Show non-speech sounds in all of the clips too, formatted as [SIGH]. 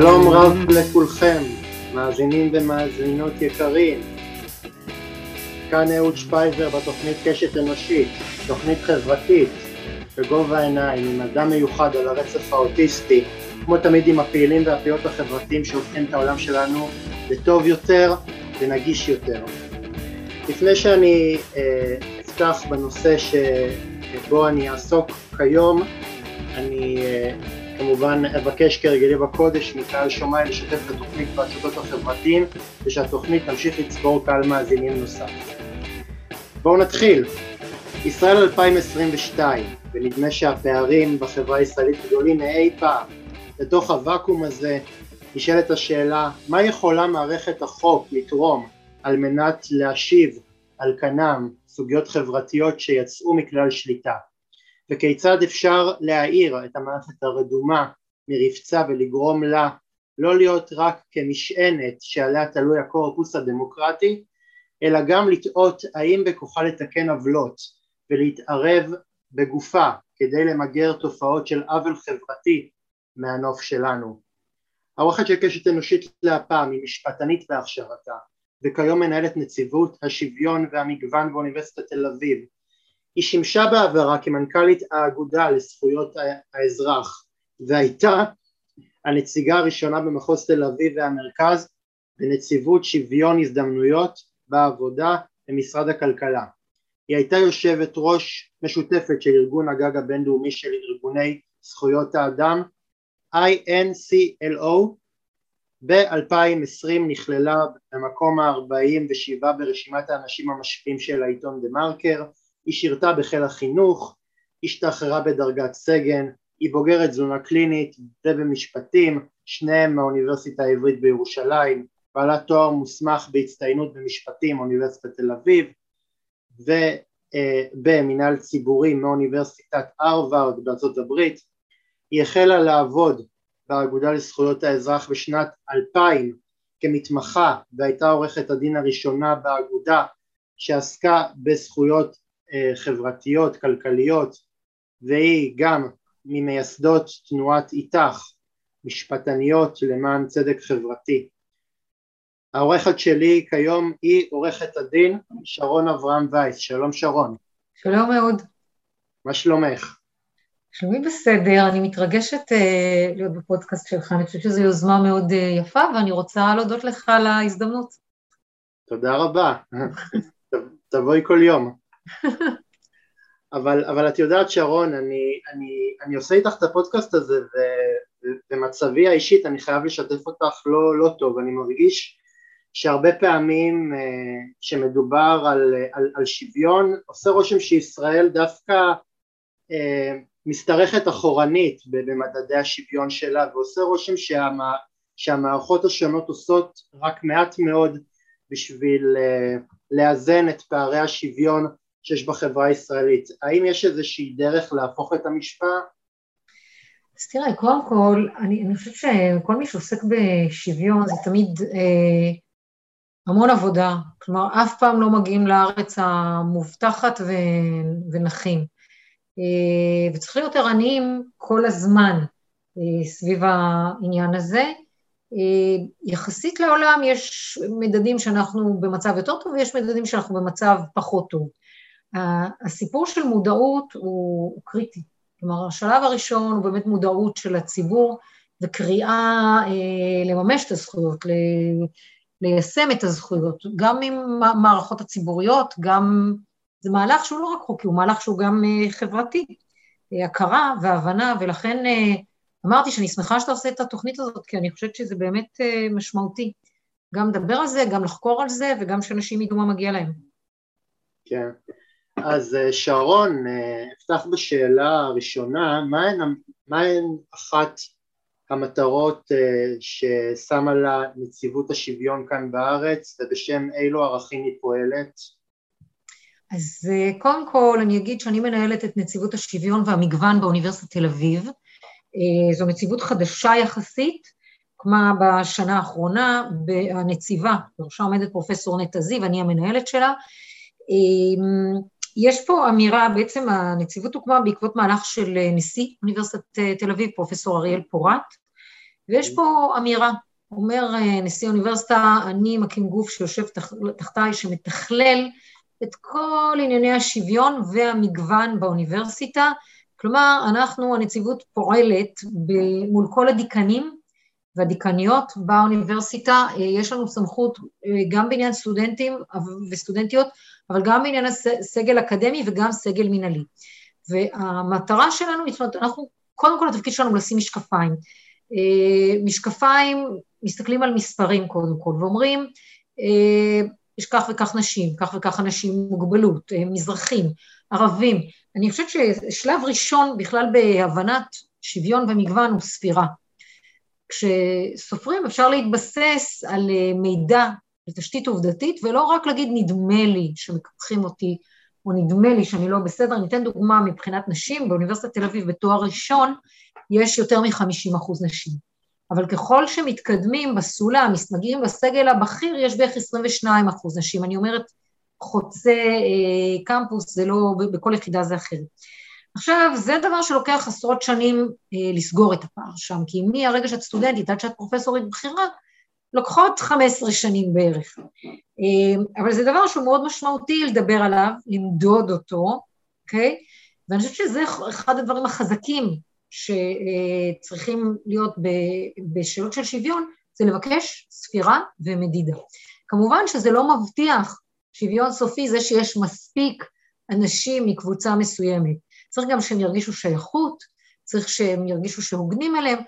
שלום רב לכולכם, מאזינים ומאזינות יקרים. כאן אהוד שפייזר בתוכנית קשת אנושית, תוכנית חברתית, בגובה העיניים, עם אדם מיוחד על הרצף האוטיסטי, כמו תמיד עם הפעילים והפעילות החברתיים שהופכים את העולם שלנו לטוב יותר ונגיש יותר. לפני שאני אה, אפתח בנושא שבו אני אעסוק כיום, אני אה, כמובן אבקש כרגלי בקודש מקהל שומעי לשתף את התוכנית ברשתות החברתיים ושהתוכנית תמשיך לצבור קהל מאזינים נוסף. בואו נתחיל. ישראל 2022, ונדמה שהפערים בחברה הישראלית גדולים מאי פעם. לתוך הוואקום הזה נשאלת השאלה, מה יכולה מערכת החוק לתרום על מנת להשיב על כנם סוגיות חברתיות שיצאו מכלל שליטה? וכיצד אפשר להאיר את המערכת הרדומה מרבצה ולגרום לה לא להיות רק כמשענת שעליה תלוי הקורפוס הדמוקרטי, אלא גם לטעות האם בכוחה לתקן עוולות ולהתערב בגופה כדי למגר תופעות של עוול חברתי מהנוף שלנו. העורכת של קשת אנושית להפעם היא משפטנית בהכשרתה וכיום מנהלת נציבות השוויון והמגוון באוניברסיטת תל אביב היא שימשה בעברה כמנכ"לית האגודה לזכויות האזרח והייתה הנציגה הראשונה במחוז תל אביב והמרכז בנציבות שוויון הזדמנויות בעבודה במשרד הכלכלה. היא הייתה יושבת ראש משותפת של ארגון הגג הבינלאומי של ארגוני זכויות האדם INCLO ב-2020 נכללה במקום ה-47 ברשימת האנשים המשפיעים של העיתון דה מרקר היא שירתה בחיל החינוך, השתחררה בדרגת סגן, היא בוגרת תזונה קלינית ובמשפטים, שניהם מהאוניברסיטה העברית בירושלים, בעלת תואר מוסמך בהצטיינות במשפטים מאוניברסיטת תל אביב ובמינהל ציבורי מאוניברסיטת הרווארד בארצות הברית, היא החלה לעבוד באגודה לזכויות האזרח בשנת 2000 כמתמחה והייתה עורכת הדין הראשונה באגודה שעסקה בזכויות אה, חברתיות, כלכליות, והיא גם ממייסדות תנועת איתך, משפטניות למען צדק חברתי. העורכת שלי כיום היא עורכת הדין שרון אברהם וייס, שלום שרון. שלום מאוד. מה שלומך? שלומי בסדר, אני מתרגשת uh, להיות בפודקאסט שלך, אני חושבת שזו יוזמה מאוד uh, יפה ואני רוצה להודות לך על ההזדמנות. תודה רבה, [LAUGHS] תבואי כל יום. אבל, אבל את יודעת שרון, אני, אני, אני עושה איתך את הפודקאסט הזה ובמצבי האישית אני חייב לשתף אותך לא, לא טוב, אני מרגיש שהרבה פעמים כשמדובר אה, על, על, על שוויון עושה רושם שישראל דווקא אה, משתרכת אחורנית במדדי השוויון שלה ועושה רושם שהמה, שהמערכות השונות עושות רק מעט מאוד בשביל אה, לאזן את פערי השוויון שיש בחברה הישראלית. האם יש איזושהי דרך להפוך את המשפט? אז תראה, קודם כל, אני, אני חושבת שכל מי שעוסק בשוויון זה תמיד אה, המון עבודה, כלומר אף פעם לא מגיעים לארץ המובטחת ו, ונחים. אה, וצריך להיות ערניים כל הזמן אה, סביב העניין הזה. אה, יחסית לעולם יש מדדים שאנחנו במצב יותר טוב ויש מדדים שאנחנו במצב פחות טוב. הסיפור של מודעות הוא, הוא קריטי. כלומר, השלב הראשון הוא באמת מודעות של הציבור וקריאה אה, לממש את הזכויות, ל, ליישם את הזכויות, גם עם המערכות הציבוריות, גם, זה מהלך שהוא לא רק חוקי, הוא מהלך שהוא גם אה, חברתי, אה, הכרה והבנה, ולכן אה, אמרתי שאני שמחה שאתה עושה את התוכנית הזאת, כי אני חושבת שזה באמת אה, משמעותי. גם לדבר על זה, גם לחקור על זה, וגם שאנשים ידעו מה מגיע להם. כן. אז אה, שרון, אה, אפתח בשאלה הראשונה, מהן, מהן אחת המטרות אה, ששמה לה נציבות השוויון כאן בארץ ובשם אילו ערכים היא פועלת? אז קודם כל אני אגיד שאני מנהלת את נציבות השוויון והמגוון באוניברסיטת תל אביב. זו נציבות חדשה יחסית, הוקמה בשנה האחרונה, הנציבה, בראשה עומדת פרופסור נטע זיו, אני המנהלת שלה. יש פה אמירה, בעצם הנציבות הוקמה בעקבות מהלך של נשיא אוניברסיטת תל אביב, פרופסור אריאל פורט, ויש פה אמירה, אומר נשיא האוניברסיטה, אני מקים גוף שיושב תח, תחתיי, שמתכלל את כל ענייני השוויון והמגוון באוניברסיטה, כלומר, אנחנו, הנציבות פועלת מול כל הדיקנים והדיקניות באוניברסיטה, יש לנו סמכות גם בעניין סטודנטים וסטודנטיות, אבל גם בעניין הסגל אקדמי וגם סגל מינהלי. והמטרה שלנו, זאת אומרת, אנחנו, קודם כל התפקיד שלנו לשים משקפיים. משקפיים, מסתכלים על מספרים קודם כל, ואומרים, יש כך וכך נשים, כך וכך אנשים עם מוגבלות, מזרחים, ערבים. אני חושבת ששלב ראשון בכלל בהבנת שוויון ומגוון הוא ספירה. כשסופרים אפשר להתבסס על מידע לתשתית עובדתית, ולא רק להגיד נדמה לי שמקפחים אותי, או נדמה לי שאני לא בסדר. אני אתן דוגמה מבחינת נשים, באוניברסיטת תל אביב בתואר ראשון יש יותר מ-50 אחוז נשים. אבל ככל שמתקדמים בסולם, מגיעים לסגל הבכיר, יש בערך 22 אחוז נשים. אני אומרת, חוצה אה, קמפוס, זה לא, בכל יחידה זה אחרת. עכשיו, זה דבר שלוקח עשרות שנים אה, לסגור את הפער שם, כי מהרגע שאת סטודנטית עד שאת פרופסורית בכירה, לוקחות 15 שנים בערך. אה, אבל זה דבר שהוא מאוד משמעותי לדבר עליו, למדוד אותו, אוקיי? ואני חושבת שזה אחד הדברים החזקים שצריכים להיות בשאלות של שוויון, זה לבקש ספירה ומדידה. כמובן שזה לא מבטיח שוויון סופי זה שיש מספיק אנשים מקבוצה מסוימת. צריך גם שהם ירגישו שייכות, צריך שהם ירגישו שהוגנים אליהם,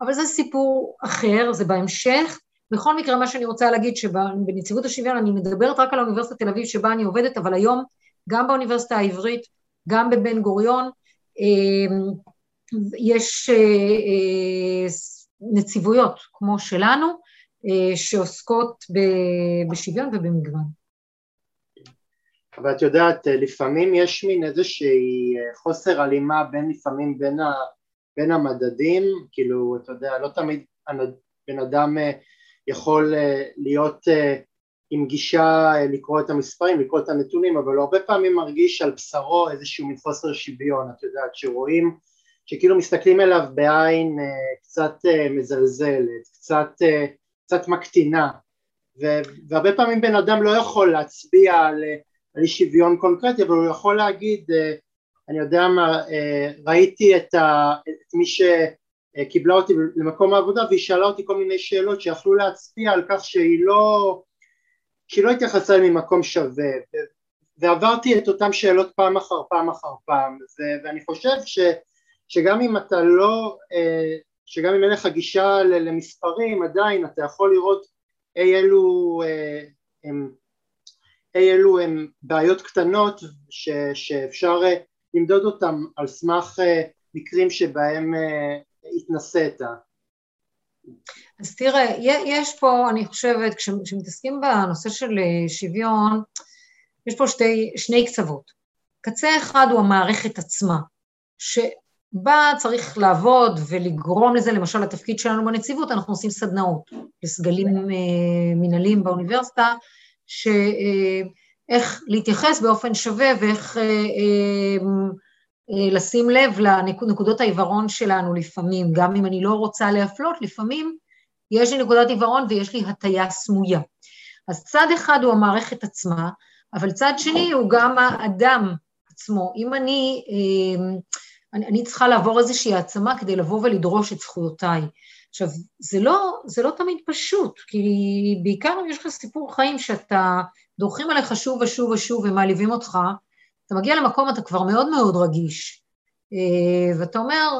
אבל זה סיפור אחר, זה בהמשך. בכל מקרה, מה שאני רוצה להגיד, שבנציבות השוויון אני מדברת רק על האוניברסיטת תל אביב שבה אני עובדת, אבל היום גם באוניברסיטה העברית, גם בבן גוריון, אמ, יש אה, אה, נציבויות כמו שלנו, אה, שעוסקות בשוויון ובמגוון. אבל את יודעת, לפעמים יש מין איזושהי חוסר הלימה בין לפעמים בין, ה, בין המדדים, כאילו, אתה יודע, לא תמיד בן אדם יכול להיות עם גישה לקרוא את המספרים, לקרוא את הנתונים, אבל הוא הרבה פעמים מרגיש על בשרו איזשהו מין חוסר שוויון, את יודעת, שרואים שכאילו מסתכלים אליו בעין קצת מזלזלת, קצת, קצת מקטינה, והרבה פעמים בן אדם לא יכול להצביע על על אי שוויון קונקרטי, אבל הוא יכול להגיד, אה, אני יודע מה, אה, ראיתי את, ה, את מי שקיבלה אותי למקום העבודה והיא שאלה אותי כל מיני שאלות שיכלו להצביע על כך שהיא לא, שהיא לא התייחסה ממקום שווה ועברתי את אותן שאלות פעם אחר פעם אחר פעם ואני חושב ש, שגם אם אתה לא, אה, שגם אם אין לך גישה למספרים עדיין אתה יכול לראות אי אלו הם אי אלו הם בעיות קטנות ש, שאפשר אה, למדוד אותם על סמך אה, מקרים שבהם אה, התנסית. אז תראה, יש פה, אני חושבת, כשמתעסקים בנושא של שוויון, יש פה שתי, שני קצוות. קצה אחד הוא המערכת עצמה, שבה צריך לעבוד ולגרום לזה, למשל התפקיד שלנו בנציבות, אנחנו עושים סדנאות לסגלים מנהליים באוניברסיטה, שאיך להתייחס באופן שווה ואיך אה, אה, אה, לשים לב לנקודות העיוורון שלנו לפעמים, גם אם אני לא רוצה להפלות, לפעמים יש לי נקודת עיוורון ויש לי הטיה סמויה. אז צד אחד הוא המערכת עצמה, אבל צד שני הוא גם האדם עצמו. אם אני, אני, אני צריכה לעבור איזושהי העצמה כדי לבוא ולדרוש את זכויותיי. עכשיו, זה לא, זה לא תמיד פשוט, כי בעיקר אם יש לך סיפור חיים שאתה, דורכים עליך שוב ושוב ושוב ומעליבים אותך, אתה מגיע למקום, אתה כבר מאוד מאוד רגיש, אה, ואתה אומר,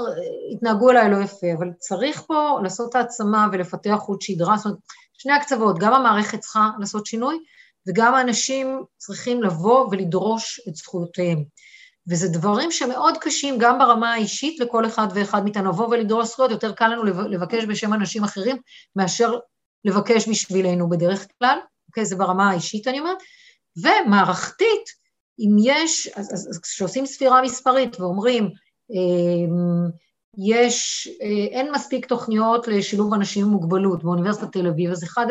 התנהגו אליי לא יפה, אבל צריך פה לעשות העצמה ולפתח חוט שדרה, זאת אומרת, שני הקצוות, גם המערכת צריכה לעשות שינוי, וגם האנשים צריכים לבוא ולדרוש את זכויותיהם. וזה דברים שמאוד קשים גם ברמה האישית לכל אחד ואחד מאיתנו, לבוא ולדרוש זכויות, יותר קל לנו לבקש בשם אנשים אחרים מאשר לבקש בשבילנו בדרך כלל, אוקיי? זה ברמה האישית אני אומרת, ומערכתית, אם יש, אז, כשעושים ספירה מספרית ואומרים, אמ, יש, אה, אין מספיק תוכניות לשילוב אנשים עם מוגבלות באוניברסיטת תל אביב, אז אחת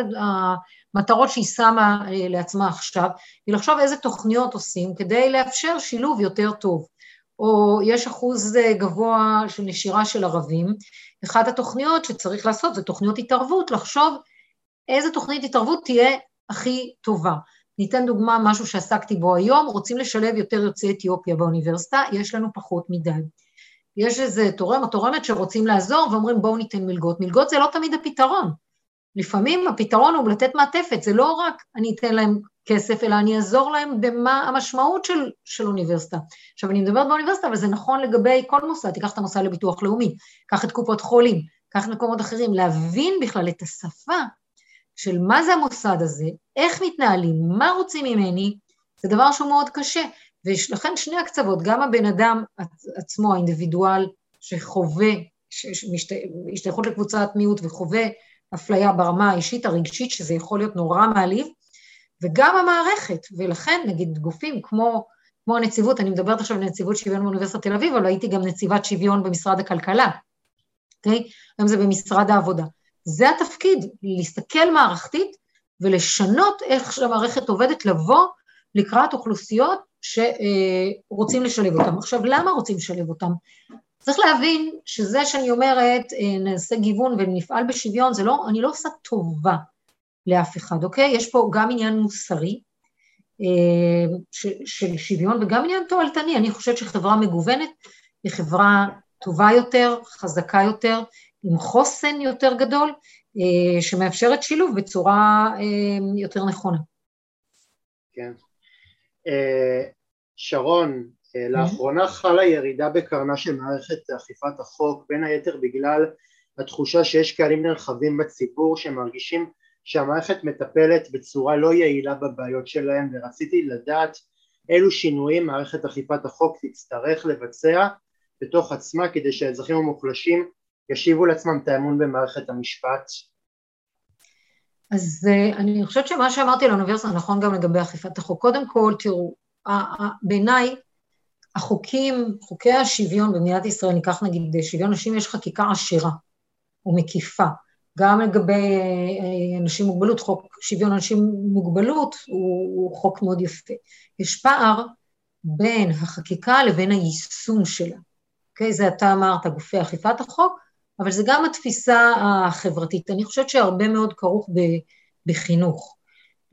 המטרות שהיא שמה אה, לעצמה עכשיו, היא לחשוב איזה תוכניות עושים כדי לאפשר שילוב יותר טוב. או יש אחוז גבוה של נשירה של ערבים, אחת התוכניות שצריך לעשות זה תוכניות התערבות, לחשוב איזה תוכנית התערבות תהיה הכי טובה. ניתן דוגמה, משהו שעסקתי בו היום, רוצים לשלב יותר יוצאי אתיופיה באוניברסיטה, יש לנו פחות מדי. יש איזה תורם או תורמת שרוצים לעזור ואומרים בואו ניתן מלגות. מלגות זה לא תמיד הפתרון. לפעמים הפתרון הוא לתת מעטפת, זה לא רק אני אתן להם כסף, אלא אני אעזור להם במה המשמעות של, של אוניברסיטה. עכשיו, אני מדברת באוניברסיטה, אבל זה נכון לגבי כל מוסד, תיקח את המוסד לביטוח לאומי, קח את קופות חולים, קח מקומות אחרים, להבין בכלל את השפה של מה זה המוסד הזה, איך מתנהלים, מה רוצים ממני, זה דבר שהוא מאוד קשה. ולכן שני הקצוות, גם הבן אדם עצמו, האינדיבידואל, שחווה השתייכות לקבוצת מיעוט וחווה אפליה ברמה האישית הרגשית, שזה יכול להיות נורא מעליב, וגם המערכת, ולכן נגיד גופים כמו, כמו הנציבות, אני מדברת עכשיו על נציבות שוויון באוניברסיטת תל אביב, אבל הייתי גם נציבת שוויון במשרד הכלכלה, אוקיי? היום זה במשרד העבודה. זה התפקיד, להסתכל מערכתית ולשנות איך שהמערכת עובדת, לבוא לקראת אוכלוסיות שרוצים לשלב אותם. עכשיו, למה רוצים לשלב אותם? צריך להבין שזה שאני אומרת, נעשה גיוון ונפעל בשוויון, זה לא, אני לא עושה טובה לאף אחד, אוקיי? יש פה גם עניין מוסרי של שוויון וגם עניין תועלתני. אני חושבת שחברה מגוונת היא חברה טובה יותר, חזקה יותר, עם חוסן יותר גדול, שמאפשרת שילוב בצורה יותר נכונה. כן. שרון, לאחרונה חלה ירידה בקרנה של מערכת אכיפת החוק, בין היתר בגלל התחושה שיש קהלים נרחבים בציבור שמרגישים שהמערכת מטפלת בצורה לא יעילה בבעיות שלהם ורציתי לדעת אילו שינויים מערכת אכיפת החוק תצטרך לבצע בתוך עצמה כדי שהאזרחים המוחלשים ישיבו לעצמם את האמון במערכת המשפט. אז אני חושבת שמה שאמרתי על האוניברסיטה נכון גם לגבי אכיפת החוק. קודם כל, תראו, בעיניי החוקים, חוקי השוויון במדינת ישראל, ניקח נגיד שוויון נשים, יש חקיקה עשירה ומקיפה. גם לגבי אה, אנשים עם מוגבלות, חוק שוויון אנשים עם מוגבלות הוא, הוא חוק מאוד יפה. יש פער בין החקיקה לבין היישום שלה. אוקיי? זה אתה אמרת, גופי אכיפת החוק, אבל זה גם התפיסה החברתית. אני חושבת שהרבה מאוד כרוך בחינוך.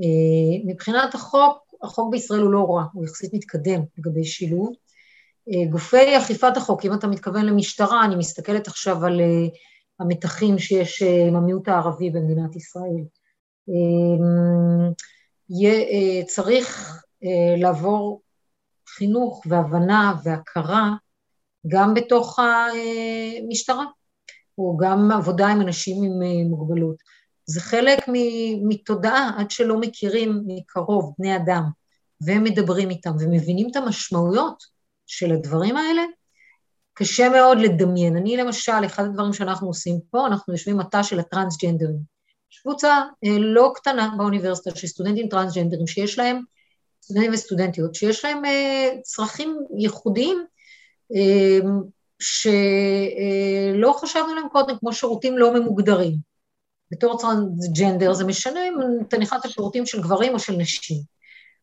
אה, מבחינת החוק, החוק בישראל הוא לא רע, הוא יחסית מתקדם לגבי שילוב. אה, גופי אכיפת החוק, אם אתה מתכוון למשטרה, אני מסתכלת עכשיו על אה, המתחים שיש עם המיעוט הערבי במדינת ישראל. צריך לעבור חינוך והבנה והכרה גם בתוך המשטרה. או גם עבודה עם אנשים עם אה, מוגבלות. זה חלק מתודעה, עד שלא מכירים מקרוב בני אדם, והם מדברים איתם ומבינים את המשמעויות של הדברים האלה, קשה מאוד לדמיין. אני למשל, אחד הדברים שאנחנו עושים פה, אנחנו יושבים מטה של הטרנסג'נדרים. יש קבוצה אה, לא קטנה באוניברסיטה של סטודנטים טרנסג'נדרים שיש להם, סטודנטים וסטודנטיות, שיש להם אה, צרכים ייחודיים, שלא חשבנו עליהם קודם, כמו שירותים לא ממוגדרים. בתור טרנסג'נדר זה משנה אם אתה נכנס לשירותים של גברים או של נשים.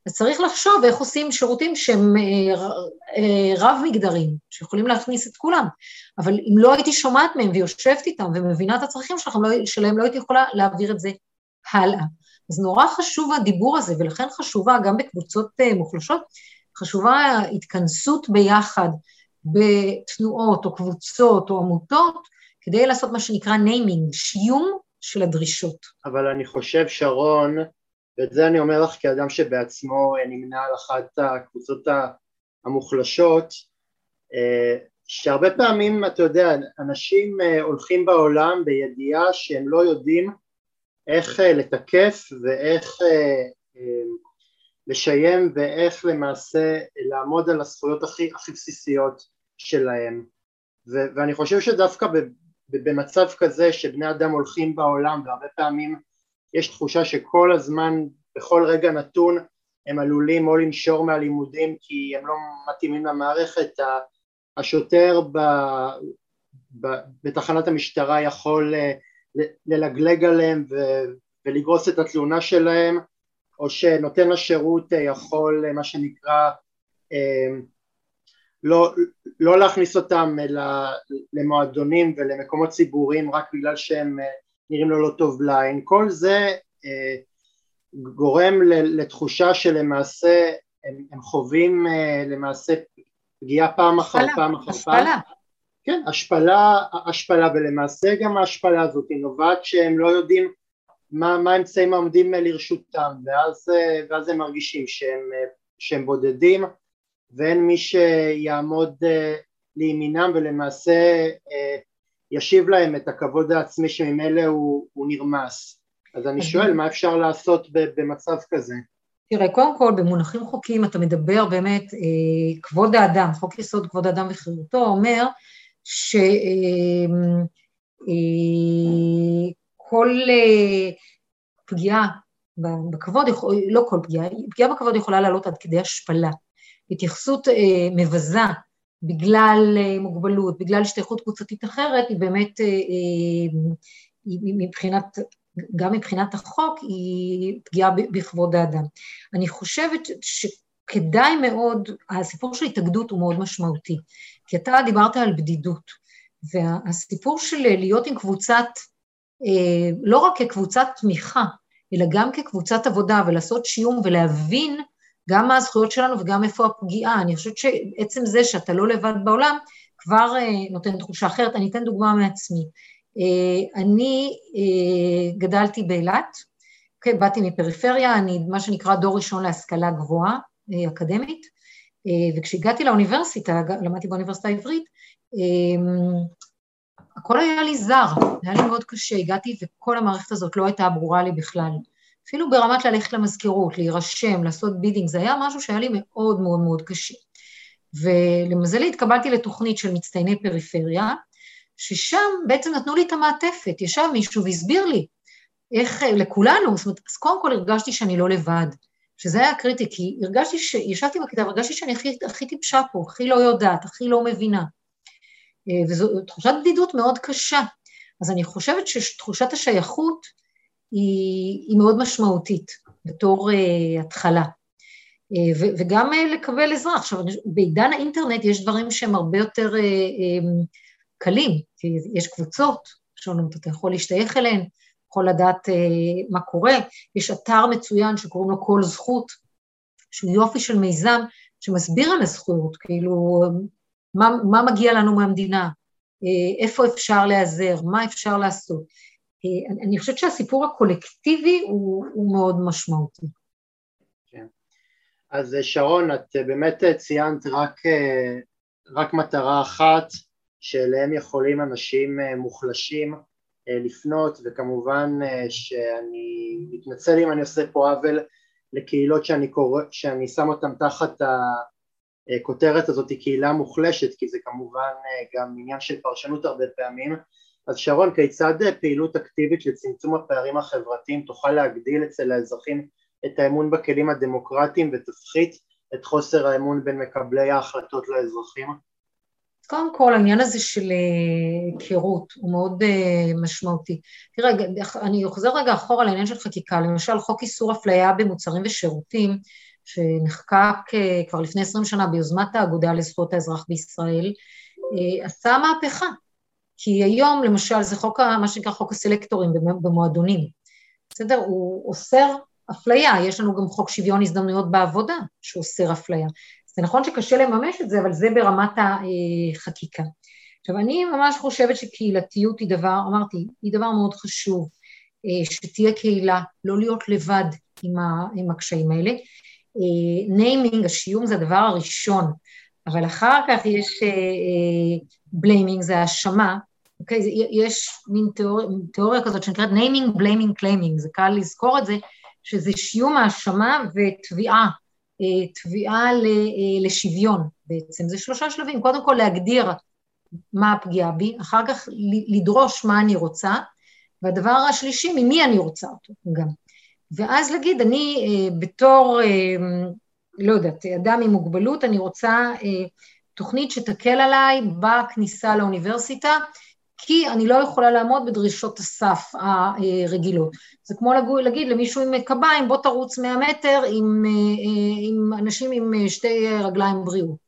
אז צריך לחשוב איך עושים שירותים שהם אה, אה, רב-מגדרים, שיכולים להכניס את כולם. אבל אם לא הייתי שומעת מהם ויושבת איתם ומבינה את הצרכים שלהם, לא, שלהם לא הייתי יכולה להעביר את זה הלאה. אז נורא חשוב הדיבור הזה, ולכן חשובה, גם בקבוצות אה, מוחלשות, חשובה ההתכנסות ביחד, בתנועות או קבוצות או עמותות, כדי לעשות מה שנקרא ניימינג, שיום של הדרישות. אבל אני חושב, שרון, ואת זה אני אומר לך כאדם שבעצמו נמנה על אחת הקבוצות המוחלשות, אה, שהרבה פעמים, אתה יודע, אנשים אה, הולכים בעולם בידיעה שהם לא יודעים איך אה, לתקף ואיך לשיים ואיך למעשה לעמוד על הזכויות הכי, הכי בסיסיות שלהם. ו- ואני חושב שדווקא במצב כזה שבני אדם הולכים בעולם והרבה פעמים יש תחושה שכל הזמן בכל רגע נתון הם עלולים או לנשור מהלימודים כי הם לא מתאימים למערכת. השוטר ב, ב, בתחנת המשטרה יכול אה, ללגלג עליהם ו, ולגרוס את התלונה שלהם או שנותן השירות יכול מה שנקרא לא, לא להכניס אותם למועדונים ולמקומות ציבוריים רק בגלל שהם נראים לו לא טוב לעין, כל זה גורם לתחושה שלמעשה הם, הם חווים למעשה פגיעה פעם אחר פעם אחר פעם. כן, השפלה, השפלה, ולמעשה גם ההשפלה הזאת היא נובעת שהם לא יודעים מה, מה האמצעים העומדים לרשותם, ואז, ואז הם מרגישים שהם, שהם בודדים ואין מי שיעמוד לימינם ולמעשה ישיב להם את הכבוד העצמי שממילא הוא, הוא נרמס. אז אני שואל, מה אפשר לעשות במצב כזה? תראה, קודם כל, במונחים חוקיים אתה מדבר באמת, אה, כבוד האדם, חוק יסוד כבוד האדם וחירותו אומר שכל אה, אה, פגיעה בכבוד, לא כל פגיעה, פגיעה בכבוד יכולה לעלות עד כדי השפלה. התייחסות מבזה בגלל מוגבלות, בגלל השתייכות קבוצתית אחרת, היא באמת, מבחינת, גם מבחינת החוק, היא פגיעה בכבוד האדם. אני חושבת שכדאי מאוד, הסיפור של התאגדות הוא מאוד משמעותי. כי אתה דיברת על בדידות, והסיפור של להיות עם קבוצת, אה, לא רק כקבוצת תמיכה, אלא גם כקבוצת עבודה, ולעשות שיום ולהבין גם מה הזכויות שלנו וגם איפה הפגיעה. אני חושבת שעצם זה שאתה לא לבד בעולם, כבר אה, נותן תחושה אחרת. אני אתן דוגמה מעצמי. אה, אני גדלתי באילת, אוקיי, באתי מפריפריה, אני מה שנקרא דור ראשון להשכלה גבוהה, אקדמית, אה, וכשהגעתי לאוניברסיטה, למדתי באוניברסיטה העברית, אה, הכל היה לי זר, היה לי מאוד קשה, הגעתי וכל המערכת הזאת לא הייתה ברורה לי בכלל. אפילו ברמת ללכת למזכירות, להירשם, לעשות bidding, זה היה משהו שהיה לי מאוד מאוד מאוד קשה. ולמזלי התקבלתי לתוכנית של מצטייני פריפריה, ששם בעצם נתנו לי את המעטפת, ישב מישהו והסביר לי איך לכולנו, זאת אומרת, אז קודם כל הרגשתי שאני לא לבד. שזה היה קריטי, כי הרגשתי ש... ישבתי בכיתה והרגשתי שאני הכי, הכי טיפשה פה, הכי לא יודעת, הכי לא מבינה. אה, וזו תחושת בדידות מאוד קשה. אז אני חושבת שתחושת השייכות היא, היא מאוד משמעותית בתור uh, התחלה. Uh, ו, וגם uh, לקבל עזרה. עכשיו, בעידן האינטרנט יש דברים שהם הרבה יותר uh, um, קלים, כי יש קבוצות שונות, אתה יכול להשתייך אליהן, יכול לדעת אה, מה קורה. יש אתר מצוין שקוראים לו כל זכות, שהוא יופי של מיזם שמסביר על הזכויות, כאילו, מה, מה מגיע לנו מהמדינה, איפה אפשר להיעזר, מה אפשר לעשות. אה, אני, חושבת שהסיפור הקולקטיבי הוא, הוא מאוד משמעותי. כן. אז שרון, את באמת ציינת רק, רק מטרה אחת, שאליהם יכולים אנשים מוחלשים אה, לפנות וכמובן אה, שאני מתנצל אם אני עושה פה עוול לקהילות שאני, קורא, שאני שם אותן תחת הכותרת הזאת קהילה מוחלשת כי זה כמובן אה, גם עניין של פרשנות הרבה פעמים אז שרון כיצד פעילות אקטיבית לצמצום הפערים החברתיים תוכל להגדיל אצל האזרחים את האמון בכלים הדמוקרטיים ותפחית את חוסר האמון בין מקבלי ההחלטות לאזרחים? קודם כל, העניין הזה של אה, היכרות הוא מאוד uh, משמעותי. תראה, אני חוזר רגע אחורה לעניין של חקיקה, למשל חוק איסור אפליה במוצרים ושירותים, שנחקק uh, כבר לפני עשרים שנה ביוזמת האגודה לזכויות האזרח בישראל, uh, עשה מהפכה. כי היום, למשל, זה חוק, מה שנקרא חוק הסלקטורים במועדונים. בסדר? הוא אוסר אפליה, יש לנו גם חוק שוויון הזדמנויות בעבודה שאוסר אפליה. זה נכון שקשה לממש את זה, אבל זה ברמת החקיקה. עכשיו, אני ממש חושבת שקהילתיות היא דבר, אמרתי, היא דבר מאוד חשוב, אה, שתהיה קהילה, לא להיות לבד עם, ה, עם הקשיים האלה. naming, אה, השיום זה הדבר הראשון, אבל אחר כך יש blaming, זה האשמה, אוקיי? יש מין תיאוריה, תיאוריה כזאת שנקראת naming, blaming, claiming, זה קל לזכור את זה, שזה שיום האשמה ותביעה אה, תביעה אה, לשוויון בעצם. זה שלושה שלבים, קודם כל להגדיר מה הפגיעה בי, אחר כך לדרוש מה אני רוצה, והדבר השלישי, ממי אני רוצה אותו גם. ואז להגיד, אני אה, בתור, לא יודעת, אדם עם מוגבלות, אני רוצה תוכנית שתקל עליי בכניסה לאוניברסיטה, כי אני לא יכולה לעמוד בדרישות הסף הרגילות. זה כמו להגיד למישהו עם קביים, בוא תרוץ 100 מטר עם, עם אנשים עם שתי רגליים בריאות.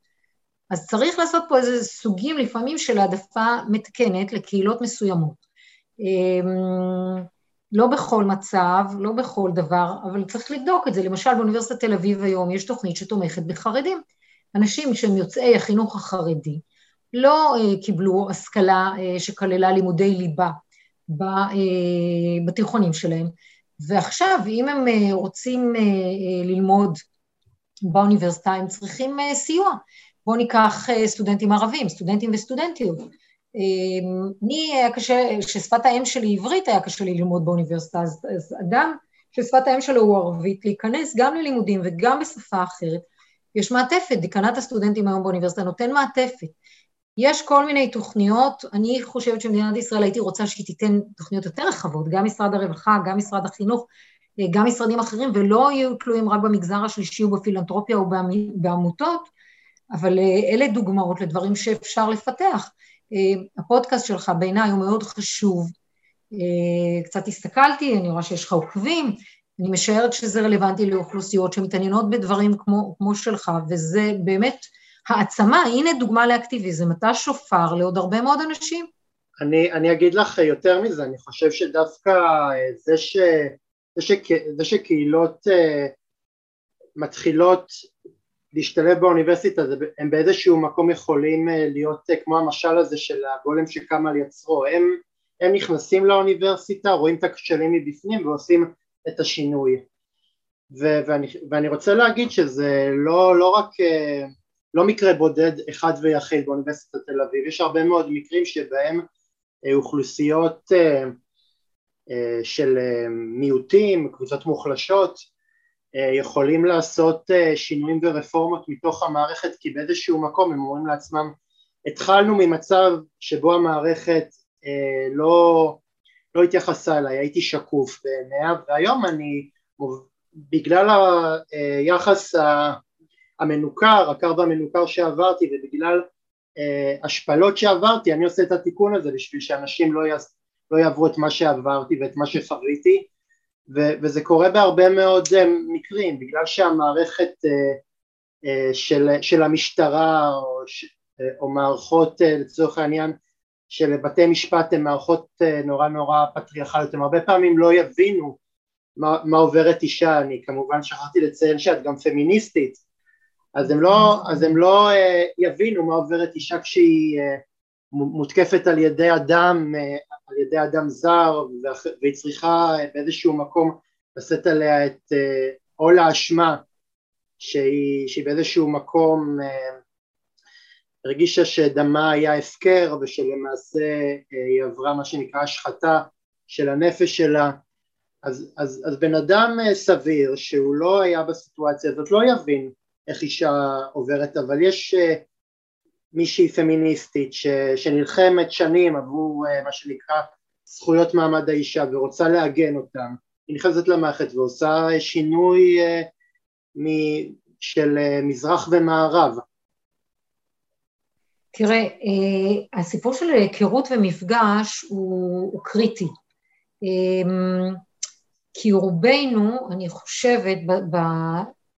אז צריך לעשות פה איזה סוגים לפעמים של העדפה מתקנת לקהילות מסוימות. אמ, לא בכל מצב, לא בכל דבר, אבל צריך לבדוק את זה. למשל, באוניברסיטת תל אביב היום יש תוכנית שתומכת בחרדים. אנשים שהם יוצאי החינוך החרדי לא uh, קיבלו השכלה uh, שכללה לימודי ליבה ב, uh, בתיכונים שלהם, ועכשיו, אם הם רוצים ללמוד באוניברסיטה, הם צריכים סיוע. בואו ניקח סטודנטים ערבים, סטודנטים וסטודנטיות. לי היה קשה, כששפת האם שלי עברית היה קשה לי ללמוד באוניברסיטה, אז, אז אדם ששפת האם שלו הוא ערבית, להיכנס גם ללימודים וגם בשפה אחרת, יש מעטפת, דיקנת הסטודנטים היום באוניברסיטה נותן מעטפת. יש כל מיני תוכניות, אני חושבת שמדינת ישראל הייתי רוצה שהיא תיתן תוכניות יותר רחבות, גם משרד הרווחה, גם משרד החינוך, גם משרדים אחרים, ולא יהיו תלויים רק במגזר השלישי או בפילנטרופיה או בעמותות, אבל אלה דוגמאות לדברים שאפשר לפתח. הפודקאסט שלך בעיניי הוא מאוד חשוב. קצת הסתכלתי, אני רואה שיש לך עוקבים, אני משערת שזה רלוונטי לאוכלוסיות שמתעניינות בדברים כמו, כמו שלך, וזה באמת העצמה, הנה דוגמה לאקטיביזם, אתה שופר לעוד הרבה מאוד אנשים. אני, אני אגיד לך יותר מזה, אני חושב שדווקא זה, ש, זה, ש, זה שקהילות uh, מתחילות להשתלב באוניברסיטה, הם באיזשהו מקום יכולים uh, להיות uh, כמו המשל הזה של הגולם שקם על יצרו, הם, הם נכנסים לאוניברסיטה, רואים את הכשלים מבפנים ועושים את השינוי. ו- ואני, ואני רוצה להגיד שזה לא, לא רק, אה, לא מקרה בודד אחד ויחיד באוניברסיטת תל אביב, יש הרבה מאוד מקרים שבהם אה, אוכלוסיות אה, של מיעוטים, קבוצות מוחלשות, יכולים לעשות שינויים ורפורמות מתוך המערכת כי באיזשהו מקום הם אומרים לעצמם התחלנו ממצב שבו המערכת לא, לא התייחסה אליי, הייתי שקוף בעיניה והיום אני, בגלל היחס המנוכר, הקר והמנוכר שעברתי ובגלל אה, השפלות שעברתי, אני עושה את התיקון הזה בשביל שאנשים לא, יעש, לא יעברו את מה שעברתי ואת מה שחוויתי ו- וזה קורה בהרבה מאוד אה, מקרים, בגלל שהמערכת אה, של, של המשטרה או, או מערכות לצורך העניין של בתי משפט הן מערכות אה, נורא נורא פטריארכליות, הם הרבה פעמים לא יבינו מה, מה עוברת אישה, אני כמובן שכחתי לציין שאת גם פמיניסטית, אז הם לא, אז הם לא uh, יבינו מה עוברת אישה כשהיא uh, מותקפת על ידי אדם, uh, על ידי אדם זר, והיא צריכה באיזשהו מקום לשאת עליה את עול האשמה שהיא, שהיא באיזשהו מקום uh, הרגישה שדמה היה הפקר ושלמעשה אה, היא עברה מה שנקרא השחתה של הנפש שלה. אז, אז, אז בן אדם אה, סביר שהוא לא היה בסיטואציה הזאת לא יבין איך אישה עוברת אבל יש אה, מישהי פמיניסטית ש, שנלחמת שנים עבור מה שנקרא זכויות מעמד האישה ורוצה לעגן אותם היא נכנסת למערכת ועושה שינוי של מזרח ומערב תראה, אה, הסיפור של היכרות ומפגש הוא, הוא קריטי. אמ, כי רובנו, אני חושבת, ב, ב,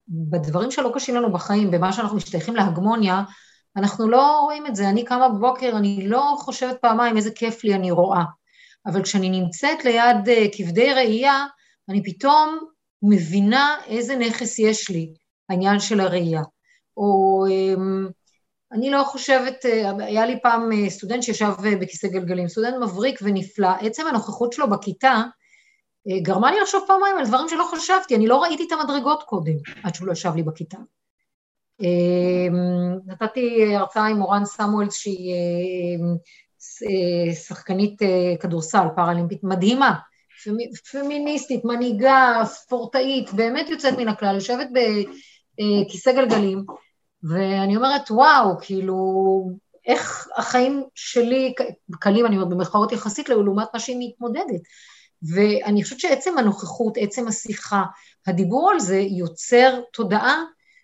בדברים שלא קשים לנו בחיים, במה שאנחנו משתייכים להגמוניה, אנחנו לא רואים את זה. אני קמה בבוקר, אני לא חושבת פעמיים איזה כיף לי אני רואה. אבל כשאני נמצאת ליד אה, כבדי ראייה, אני פתאום מבינה איזה נכס יש לי, העניין של הראייה. או אמ, אני לא חושבת, אה, היה לי פעם אה, סטודנט שישב אה, בכיסא גלגלים, סטודנט מבריק ונפלא, עצם הנוכחות שלו בכיתה גרמה לי לחשוב פעמיים על דברים שלא חשבתי, אני לא ראיתי את המדרגות קודם, עד שהוא לא ישב לי בכיתה. נתתי הרצאה עם מורן סמואלס שהיא שחקנית כדורסל פראלימפית מדהימה, פמיניסטית, מנהיגה, ספורטאית, באמת יוצאת מן הכלל, יושבת בכיסא גלגלים, ואני אומרת, וואו, כאילו, איך החיים שלי קלים, אני אומרת, במרכאות יחסית לעומת מה שהיא מתמודדת. ואני חושבת שעצם הנוכחות, עצם השיחה, הדיבור על זה יוצר תודעה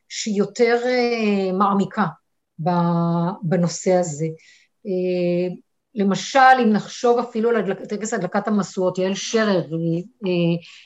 שהיא יותר uh, מעמיקה בנושא הזה. למשל, אם נחשוב אפילו על טקס הדלקת המשואות, יעל שרר, אה,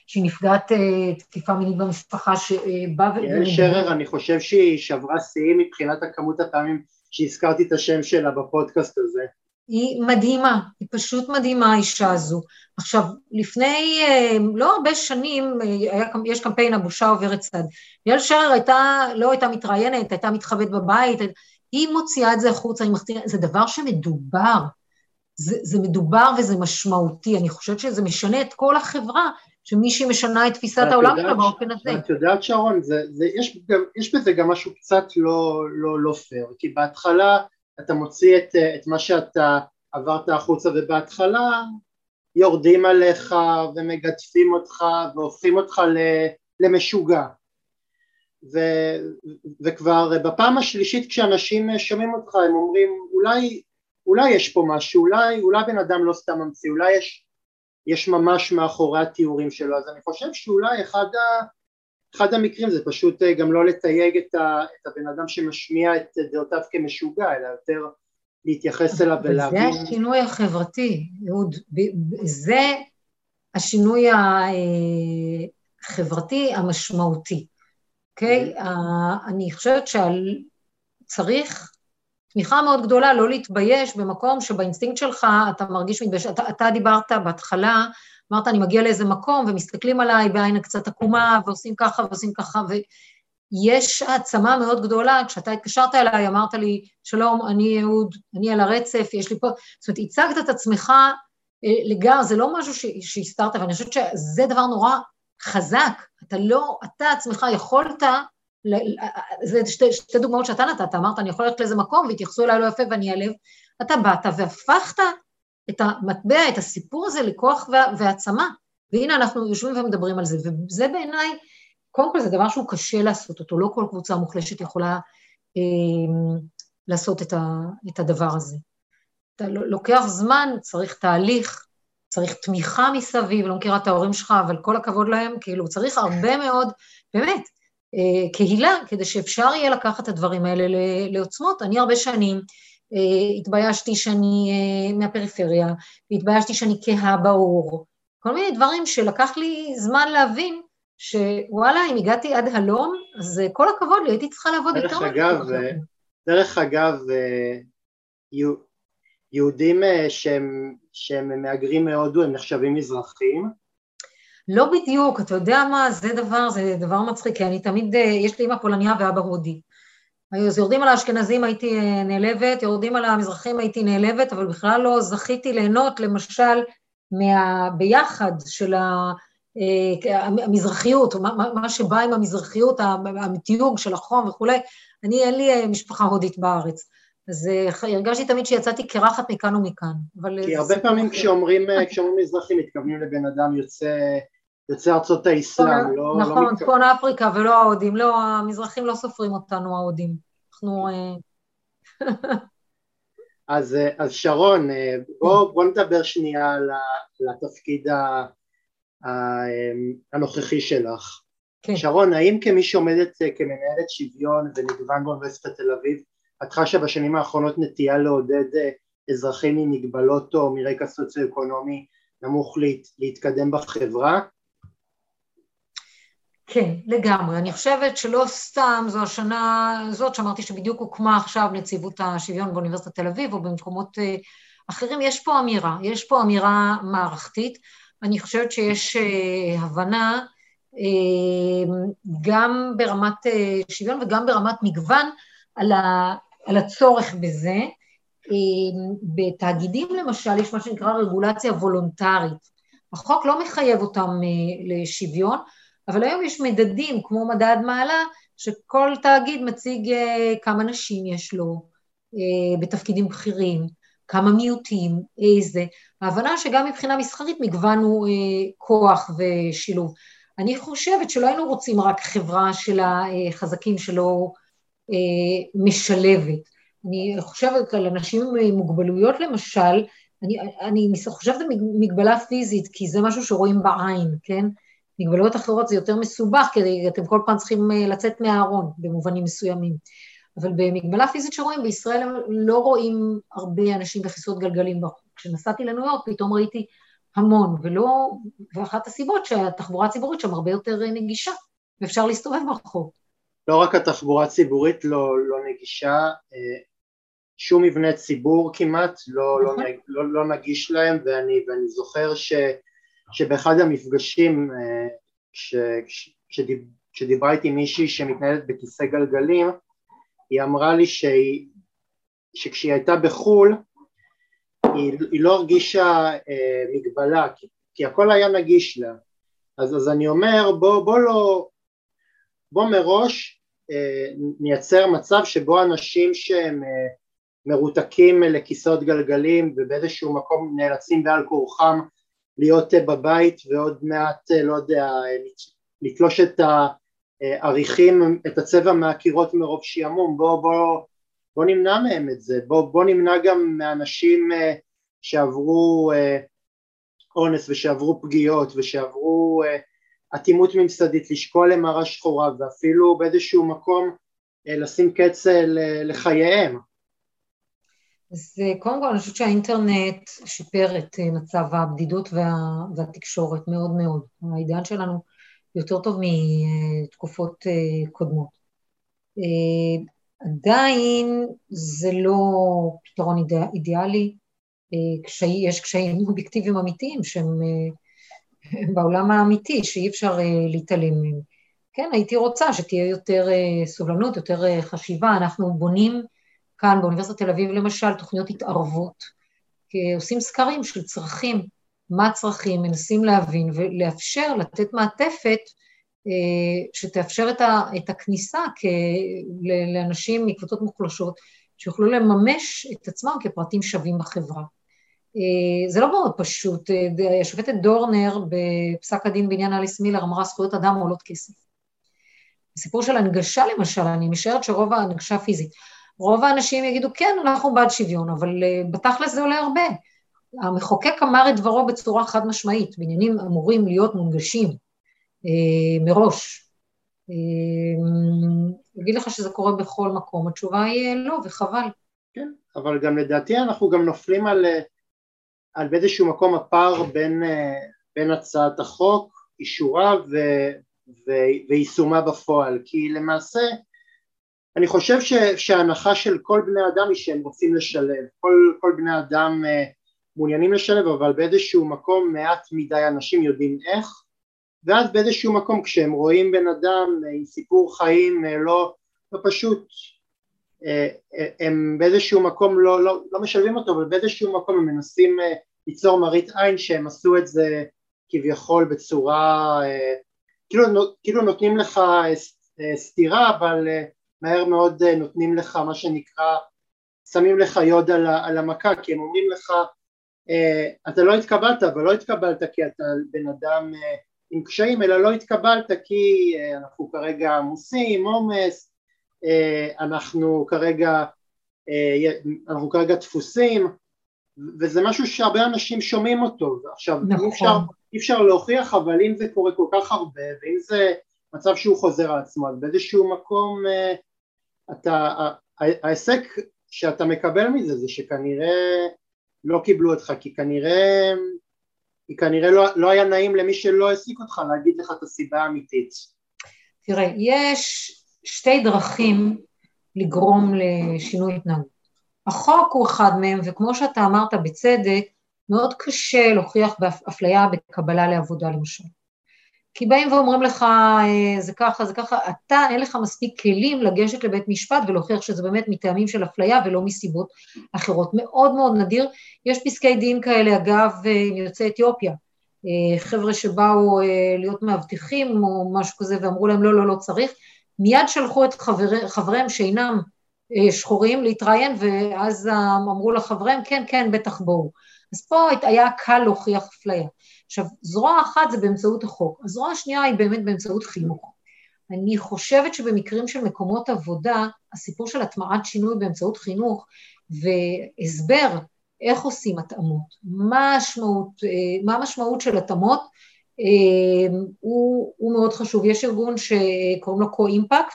שהיא נפגעת אה, תקיפה מינית במשפחה, שבאה... יעל שרר, אני חושב שהיא שברה שיאים מבחינת הכמות הפעמים שהזכרתי את השם שלה בפודקאסט הזה. היא מדהימה, היא פשוט מדהימה האישה הזו. עכשיו, לפני אה, לא הרבה שנים, אה, היה, יש קמפיין הבושה עוברת צד. יעל שרר הייתה, לא הייתה מתראיינת, הייתה מתחבאת בבית, היא מוציאה את זה החוצה, היא מחתירה, זה דבר שמדובר, זה, זה מדובר וזה משמעותי, אני חושבת שזה משנה את כל החברה, שמישהי משנה את תפיסת העולם שלה באופן הזה. את יודעת שרון, זה, זה, יש, גם, יש בזה גם משהו קצת לא, לא, לא פייר, כי בהתחלה אתה מוציא את, את מה שאתה עברת החוצה ובהתחלה יורדים עליך ומגדפים אותך והופכים אותך למשוגע ו, וכבר בפעם השלישית כשאנשים שומעים אותך הם אומרים אולי, אולי יש פה משהו, אולי, אולי בן אדם לא סתם ממציא, אולי יש, יש ממש מאחורי התיאורים שלו אז אני חושב שאולי אחד, ה, אחד המקרים זה פשוט גם לא לתייג את, ה, את הבן אדם שמשמיע את דעותיו כמשוגע אלא יותר להתייחס אליו ולהבין. זה השינוי החברתי, אהוד, זה השינוי החברתי המשמעותי, אוקיי? Okay? אני חושבת שצריך תמיכה מאוד גדולה לא להתבייש במקום שבאינסטינקט שלך אתה מרגיש מתבייש, אתה, אתה דיברת בהתחלה, אמרת אני מגיע לאיזה מקום ומסתכלים עליי בעין קצת עקומה ועושים ככה ועושים ככה ו... יש העצמה מאוד גדולה, כשאתה התקשרת אליי, אמרת לי, שלום, אני אהוד, אני על הרצף, יש לי פה, זאת אומרת, הצגת את עצמך אה, לגמרי, זה לא משהו שהסתרת, ואני חושבת שזה דבר נורא חזק, אתה לא, אתה עצמך יכולת, זה שתי, שתי דוגמאות שאתה נתת, אמרת, אני יכול ללכת לאיזה מקום והתייחסו אליי לא יפה ואני אעלב, אתה באת והפכת את המטבע, את הסיפור הזה לכוח והעצמה, והנה אנחנו יושבים ומדברים על זה, וזה בעיניי קודם כל זה דבר שהוא קשה לעשות אותו, לא כל קבוצה מוחלשת יכולה אה, לעשות את, ה, את הדבר הזה. אתה לוקח זמן, צריך תהליך, צריך תמיכה מסביב, לא מכירה את ההורים שלך, אבל כל הכבוד להם, כאילו צריך הרבה מאוד, באמת, אה, קהילה, כדי שאפשר יהיה לקחת את הדברים האלה לעוצמות. אני הרבה שנים אה, התביישתי שאני אה, מהפריפריה, והתביישתי שאני כהה באור, כל מיני דברים שלקח לי זמן להבין שוואלה, אם הגעתי עד הלום, אז כל הכבוד לי, הייתי צריכה לעבוד יותר. דרך אגב, דרך אגב, יהודים אה, שהם, שהם מהגרים מהודו, הם נחשבים מזרחים? לא בדיוק, אתה יודע מה, זה דבר, זה דבר מצחיק, כי אני תמיד, אה, יש לי אמא פולניה ואבא הודי. אז יורדים על האשכנזים הייתי אה, נעלבת, יורדים על המזרחים הייתי נעלבת, אבל בכלל לא זכיתי ליהנות, למשל, מהביחד של ה... אה, המזרחיות, מה, מה שבא עם המזרחיות, המתיוג של החום וכולי, אני, אין לי משפחה הודית בארץ. אז הרגשתי תמיד שיצאתי קרחת מכאן ומכאן. כי הרבה פעמים כשאומרים, כשאומרים מזרחי מתכוונים לבן אדם יוצא, יוצא ארצות האסלאם, לא... לא נכון, צפון לא אפריקה ולא ההודים, לא, המזרחים לא סופרים אותנו ההודים. אנחנו... אז, אז שרון, בוא, בוא נדבר שנייה על התפקיד ה... הנוכחי שלך. כן. שרון, האם כמי שעומדת אה, כמנהלת שוויון ומגוון באוניברסיטת תל אביב, את חשה בשנים האחרונות נטייה לעודד אה, אזרחים ממגבלות או מרקע סוציו-אקונומי נמוך להת, להתקדם בחברה? כן, לגמרי. אני חושבת שלא סתם זו השנה הזאת שאמרתי שבדיוק הוקמה עכשיו נציבות השוויון באוניברסיטת תל אביב או במקומות אה, אחרים, יש פה אמירה, יש פה אמירה מערכתית. אני חושבת שיש אה, הבנה אה, גם ברמת שוויון וגם ברמת מגוון על, ה, על הצורך בזה. בתאגידים למשל יש מה שנקרא רגולציה וולונטרית. החוק לא מחייב אותם לשוויון, אבל היום יש מדדים כמו מדד מעלה, שכל תאגיד מציג כמה נשים יש לו בתפקידים בכירים, כמה מיעוטים, איזה, ההבנה שגם מבחינה מסחרית מגוון הוא אה, כוח ושילוב. אני חושבת שלא היינו רוצים רק חברה של החזקים שלא אה, משלבת. אני חושבת על אנשים עם מוגבלויות למשל, אני, אני חושבת על מגבלה פיזית, כי זה משהו שרואים בעין, כן? מגבלות אחרות זה יותר מסובך, כי אתם כל פעם צריכים אה, לצאת מהארון במובנים מסוימים. אבל במגבלה פיזית שרואים, בישראל הם לא רואים הרבה אנשים בכיסאות גלגלים. כשנסעתי לניו יורק פתאום ראיתי המון, ולא, ואחת הסיבות שהתחבורה הציבורית שם הרבה יותר נגישה, ואפשר להסתובב ברחוב. לא רק התחבורה הציבורית לא, לא נגישה, אה, שום מבנה ציבור כמעט לא, לא, נכון. לא, לא נגיש להם ואני, ואני זוכר ש, שבאחד המפגשים כשדיב, כשדיברה איתי מישהי שמתנהלת בכיסא גלגלים היא אמרה לי שהיא, שכשהיא הייתה בחו"ל היא, היא לא הרגישה אה, מגבלה כי, כי הכל היה נגיש לה. אז, אז אני אומר בוא, בוא לא בוא מראש אה, נייצר מצב שבו אנשים שהם אה, מרותקים לכיסאות גלגלים ובאיזשהו מקום נאלצים בעל כורחם להיות אה, בבית ועוד מעט לא יודע לתלוש את העריכים את הצבע מהקירות מרוב שעמום בוא, בוא, בוא נמנע מהם את זה בוא, בוא נמנע גם מאנשים שעברו אונס ושעברו פגיעות ושעברו אטימות ממסדית, לשקול למראה שחורה ואפילו באיזשהו מקום אה, לשים קץ אה, לחייהם. אז אה, קודם כל אני חושבת שהאינטרנט שיפר את מצב הבדידות וה, והתקשורת מאוד מאוד. העידן שלנו יותר טוב מתקופות קודמות. עדיין זה לא פתרון אידיאלי, יש קשיים אובייקטיביים אמיתיים שהם [LAUGHS] בעולם האמיתי, שאי אפשר להתעלם מהם. כן, הייתי רוצה שתהיה יותר סובלנות, יותר חשיבה. אנחנו בונים כאן באוניברסיטת תל אביב למשל תוכניות התערבות, עושים סקרים של צרכים, מה הצרכים, מנסים להבין ולאפשר, לתת מעטפת uh, שתאפשר את, ה, את הכניסה כ, לאנשים מקבוצות מוחלשות, שיוכלו לממש את עצמם כפרטים שווים בחברה. אה, זה לא מאוד פשוט, אה, השופטת דורנר בפסק הדין בעניין אליס מילר אמרה זכויות אדם עולות כסף. הסיפור של הנגשה למשל, אני משערת שרוב ההנגשה פיזית, רוב האנשים יגידו כן, אנחנו בעד שוויון, אבל אה, בתכלס זה עולה הרבה. המחוקק אמר את דברו בצורה חד משמעית, בעניינים אמורים להיות מונגשים אה, מראש. אה, אגיד לך שזה קורה בכל מקום, התשובה היא לא, וחבל. כן, אבל גם לדעתי אנחנו גם נופלים על על באיזשהו מקום הפער בין, בין הצעת החוק, אישורה ו, ו, ויישומה בפועל, כי למעשה אני חושב ש, שההנחה של כל בני אדם היא שהם רוצים לשלב, כל, כל בני אדם אה, מעוניינים לשלב אבל באיזשהו מקום מעט מדי אנשים יודעים איך ואז באיזשהו מקום כשהם רואים בן אדם עם סיפור חיים אה, לא, לא פשוט הם באיזשהו מקום לא, לא, לא משלבים אותו אבל באיזשהו מקום הם מנסים ליצור מראית עין שהם עשו את זה כביכול בצורה, אה, כאילו, כאילו נותנים לך אה, סתירה אבל אה, מהר מאוד נותנים לך מה שנקרא, שמים לך יוד על, על המכה כי הם אומרים לך אתה לא התקבלת אבל לא התקבלת כי אתה בן אדם עם קשיים אלא לא התקבלת כי אנחנו כרגע עמוסים, עומס, אנחנו כרגע, אנחנו כרגע דפוסים וזה משהו שהרבה אנשים שומעים אותו, עכשיו נכון. אי, אפשר, אי אפשר להוכיח אבל אם זה קורה כל כך הרבה ואם זה מצב שהוא חוזר על עצמו אז באיזשהו מקום אה, אתה, ההיסק שאתה מקבל מזה זה שכנראה לא קיבלו אותך כי כנראה, כי כנראה לא, לא היה נעים למי שלא העסיק אותך להגיד לך את הסיבה האמיתית. תראה, יש שתי דרכים לגרום לשינוי התנהגות. החוק הוא אחד מהם, וכמו שאתה אמרת בצדק, מאוד קשה להוכיח באפליה בקבלה לעבודה למשל. כי באים ואומרים לך, אה, זה ככה, זה ככה, אתה, אין לך מספיק כלים לגשת לבית משפט ולהוכיח שזה באמת מטעמים של אפליה ולא מסיבות אחרות. מאוד מאוד נדיר. יש פסקי דין כאלה, אגב, אה, עם יוצאי אתיופיה. אה, חבר'ה שבאו להיות מאבטחים או משהו כזה ואמרו להם, לא, לא, לא צריך. מיד שלחו את חבר, חבריהם שאינם שחורים להתראיין, ואז אמרו לחבריהם, כן, כן, בטח בואו. אז פה היה קל להוכיח אפליה. עכשיו, זרוע אחת זה באמצעות החוק, הזרוע השנייה היא באמת באמצעות חינוך. אני חושבת שבמקרים של מקומות עבודה, הסיפור של הטמעת שינוי באמצעות חינוך והסבר איך עושים התאמות, מה המשמעות, אה, מה המשמעות של התאמות, אה, הוא, הוא מאוד חשוב. יש ארגון שקוראים לו אה,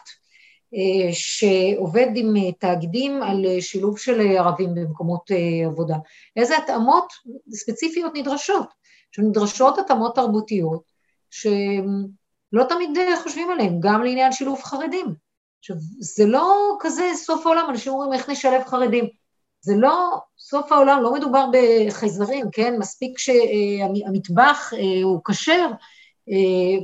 שעובד עם אה, תאגידים על אה, שילוב של ערבים במקומות עבודה. איזה התאמות ספציפיות נדרשות? שנדרשות התאמות תרבותיות שלא תמיד חושבים עליהן, גם לעניין שילוב חרדים. עכשיו, זה לא כזה סוף העולם, אנשים אומרים איך נשלב חרדים. זה לא סוף העולם, לא מדובר בחייזרים, כן? מספיק שהמטבח הוא כשר,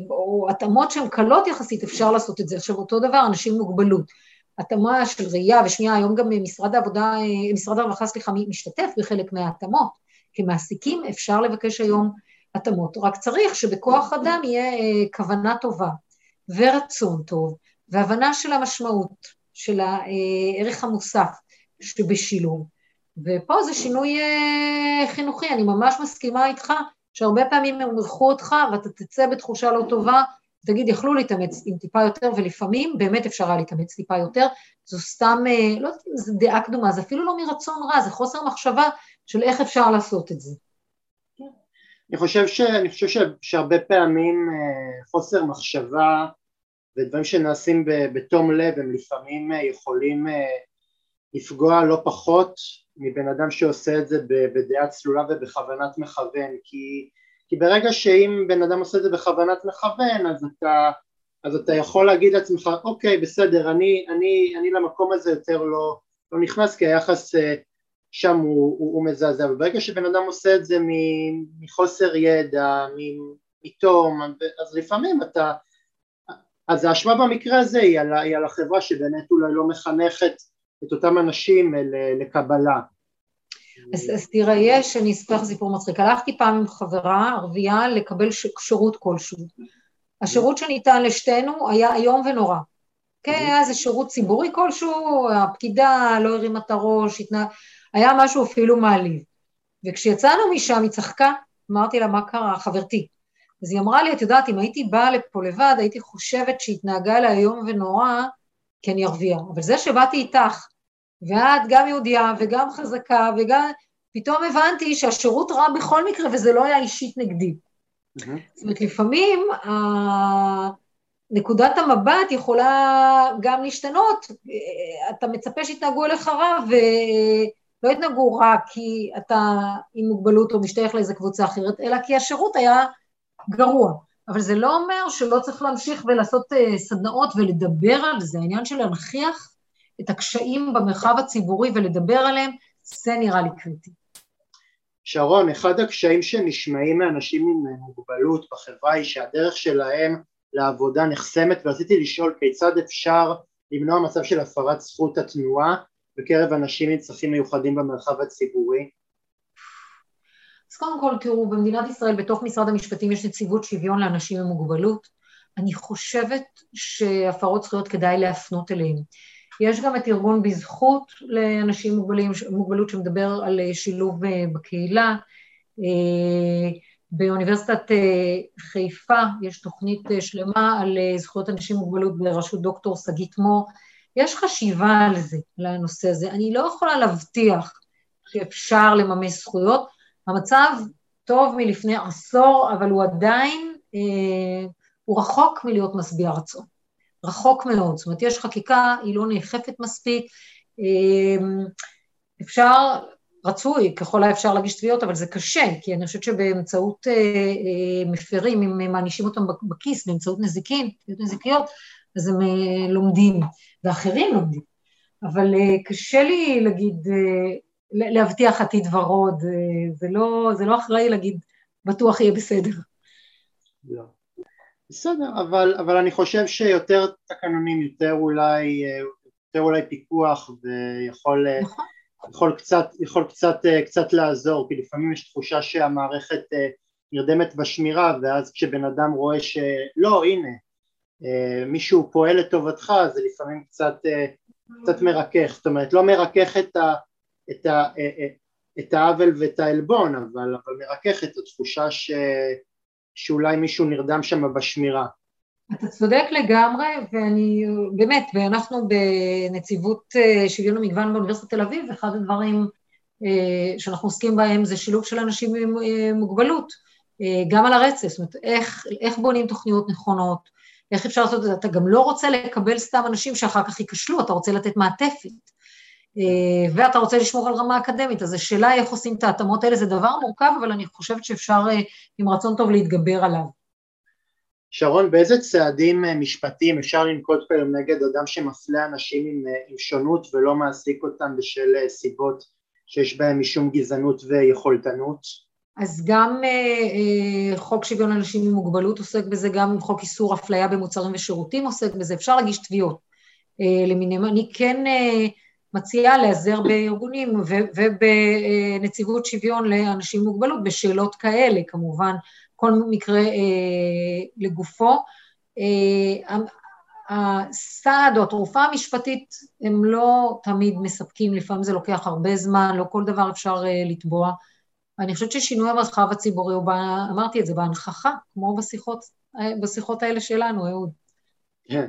או התאמות שהן קלות יחסית, אפשר לעשות את זה. עכשיו, אותו דבר, אנשים עם מוגבלות. התאמה של ראייה ושמיעה, היום גם משרד העבודה, משרד הרווחה, סליחה, משתתף בחלק מההתאמות. כמעסיקים אפשר לבקש היום התאמות, רק צריך שבכוח אדם יהיה אה, כוונה טובה ורצון טוב והבנה של המשמעות, של הערך המוסף שבשילוב. ופה זה שינוי אה, חינוכי, אני ממש מסכימה איתך שהרבה פעמים הם ימרחו אותך ואתה תצא בתחושה לא טובה, תגיד, יכלו להתאמץ עם טיפה יותר, ולפעמים באמת אפשר היה להתאמץ טיפה יותר, זו סתם, אה, לא יודעת אם זו דעה קדומה, זה אפילו לא מרצון רע, זה חוסר מחשבה של איך אפשר לעשות את זה. אני חושב, ש, אני חושב ש, שהרבה פעמים אה, חוסר מחשבה ודברים שנעשים בתום לב הם לפעמים אה, יכולים לפגוע לא פחות מבן אדם שעושה את זה בדעה צלולה ובכוונת מכוון כי, כי ברגע שאם בן אדם עושה את זה בכוונת מכוון אז אתה, אז אתה יכול להגיד לעצמך אוקיי בסדר אני, אני, אני למקום הזה יותר לא, לא נכנס כי היחס אה, שם הוא, הוא, הוא מזעזע. וברגע שבן אדם עושה את זה מחוסר ידע, מתום אז לפעמים אתה אז האשמה במקרה הזה היא על, היא על החברה שבאמת אולי לא מחנכת את אותם אנשים לקבלה. אז, אז תראה, יש, אני אספר סיפור מצחיק. הלכתי פעם עם חברה ערבייה לקבל שירות כלשהו. השירות שניתן לשתינו היה איום ונורא. כן, היה איזה שירות ציבורי כלשהו, הפקידה לא הרימה את הראש, התנה... היה משהו אפילו מעליב. וכשיצאנו משם היא צחקה, אמרתי לה, מה קרה? חברתי. אז היא אמרה לי, את יודעת, אם הייתי באה לפה לבד, הייתי חושבת שהתנהגה אליי איום ונורא, כי אני ערבייה. אבל זה שבאתי איתך, ואת גם יהודייה וגם חזקה וגם... פתאום הבנתי שהשירות רע בכל מקרה וזה לא היה אישית נגדי. Mm-hmm. זאת אומרת, לפעמים נקודת המבט יכולה גם להשתנות, אתה מצפה שיתנהגו אליך רע ולא יתנהגו רע כי אתה עם מוגבלות או משתייך לאיזה קבוצה אחרת, אלא כי השירות היה גרוע. אבל זה לא אומר שלא צריך להמשיך ולעשות אה, סדנאות ולדבר על זה, העניין של להנכיח את הקשיים במרחב הציבורי ולדבר עליהם, זה נראה לי קריטי. שרון, אחד הקשיים שנשמעים מאנשים עם מוגבלות בחברה היא שהדרך שלהם לעבודה נחסמת ורציתי לשאול כיצד אפשר למנוע מצב של הפרת זכות התנועה בקרב אנשים עם צרכים מיוחדים במרחב הציבורי? אז קודם כל תראו, במדינת ישראל בתוך משרד המשפטים יש נציבות שוויון לאנשים עם מוגבלות. אני חושבת שהפרות זכויות כדאי להפנות אליהם. יש גם את ארגון בזכות לאנשים מוגבלים, מוגבלות שמדבר על שילוב אה, בקהילה. אה, באוניברסיטת אה, חיפה יש תוכנית שלמה על זכויות אנשים עם מוגבלות בראשות דוקטור שגית מור. יש חשיבה על זה, לנושא הזה. אני לא יכולה להבטיח שאפשר לממש זכויות, המצב טוב מלפני עשור, אבל הוא עדיין, אה, הוא רחוק מלהיות משביע רצון. רחוק מאוד. זאת אומרת, יש חקיקה, היא לא נאכפת מספיק. אה, אפשר, רצוי ככל האפשר להגיש תביעות, אבל זה קשה, כי אני חושבת שבאמצעות אה, אה, מפרים, אם מענישים אותם בכיס, באמצעות נזיקין, תביעות נזיקיות, אז הם אה, לומדים, ואחרים לומדים. אבל אה, קשה לי להגיד, אה, להבטיח עתיד ורוד, זה לא, זה לא אחראי להגיד בטוח יהיה בסדר. לא. בסדר, אבל, אבל אני חושב שיותר תקנונים, יותר אולי, יותר אולי פיקוח ויכול נכון. יכול קצת, יכול קצת, קצת לעזור, כי לפעמים יש תחושה שהמערכת נרדמת בשמירה ואז כשבן אדם רואה שלא, הנה, מישהו פועל לטובתך זה לפעמים קצת, קצת מרכך, זאת אומרת לא מרכך את ה... את, ה, אה, אה, את העוול ואת העלבון, אבל, אבל מרכך את התחושה ש, שאולי מישהו נרדם שם בשמירה. אתה צודק לגמרי, ואני, באמת, ואנחנו בנציבות אה, שוויון המגוון באוניברסיטת תל אביב, אחד הדברים שאנחנו עוסקים בהם זה שילוב של אנשים עם מוגבלות, גם על הרצף, זאת אומרת, איך, איך בונים תוכניות נכונות, איך אפשר לעשות את זה, אתה גם לא רוצה לקבל סתם אנשים שאחר כך ייכשלו, אתה רוצה לתת מעטפת. אה, ואתה רוצה לשמור על רמה אקדמית, אז השאלה איך עושים את ההתאמות האלה, זה דבר מורכב, אבל אני חושבת שאפשר אה, עם רצון טוב להתגבר עליו. שרון, באיזה צעדים אה, משפטיים אפשר לנקוט כיום נגד אדם שמפלה אנשים עם, עם שונות ולא מעסיק אותם בשל סיבות שיש בהם משום גזענות ויכולתנות? אז גם אה, חוק שוויון אנשים עם מוגבלות עוסק בזה, גם חוק איסור אפליה במוצרים ושירותים עוסק בזה, אפשר להגיש תביעות למיניהם. אני כן מציעה להיעזר בארגונים ובנציבות שוויון לאנשים עם מוגבלות בשאלות כאלה, כמובן כל מקרה לגופו. הסעד או התרופה המשפטית הם לא תמיד מספקים, לפעמים זה לוקח הרבה זמן, לא כל דבר אפשר uh, לתבוע. אני חושבת ששינוי המרחב הציבורי הוא, בא, אמרתי את זה, בהנכחה, כמו בשיחות, בשיחות האלה שלנו, אהוד. כן,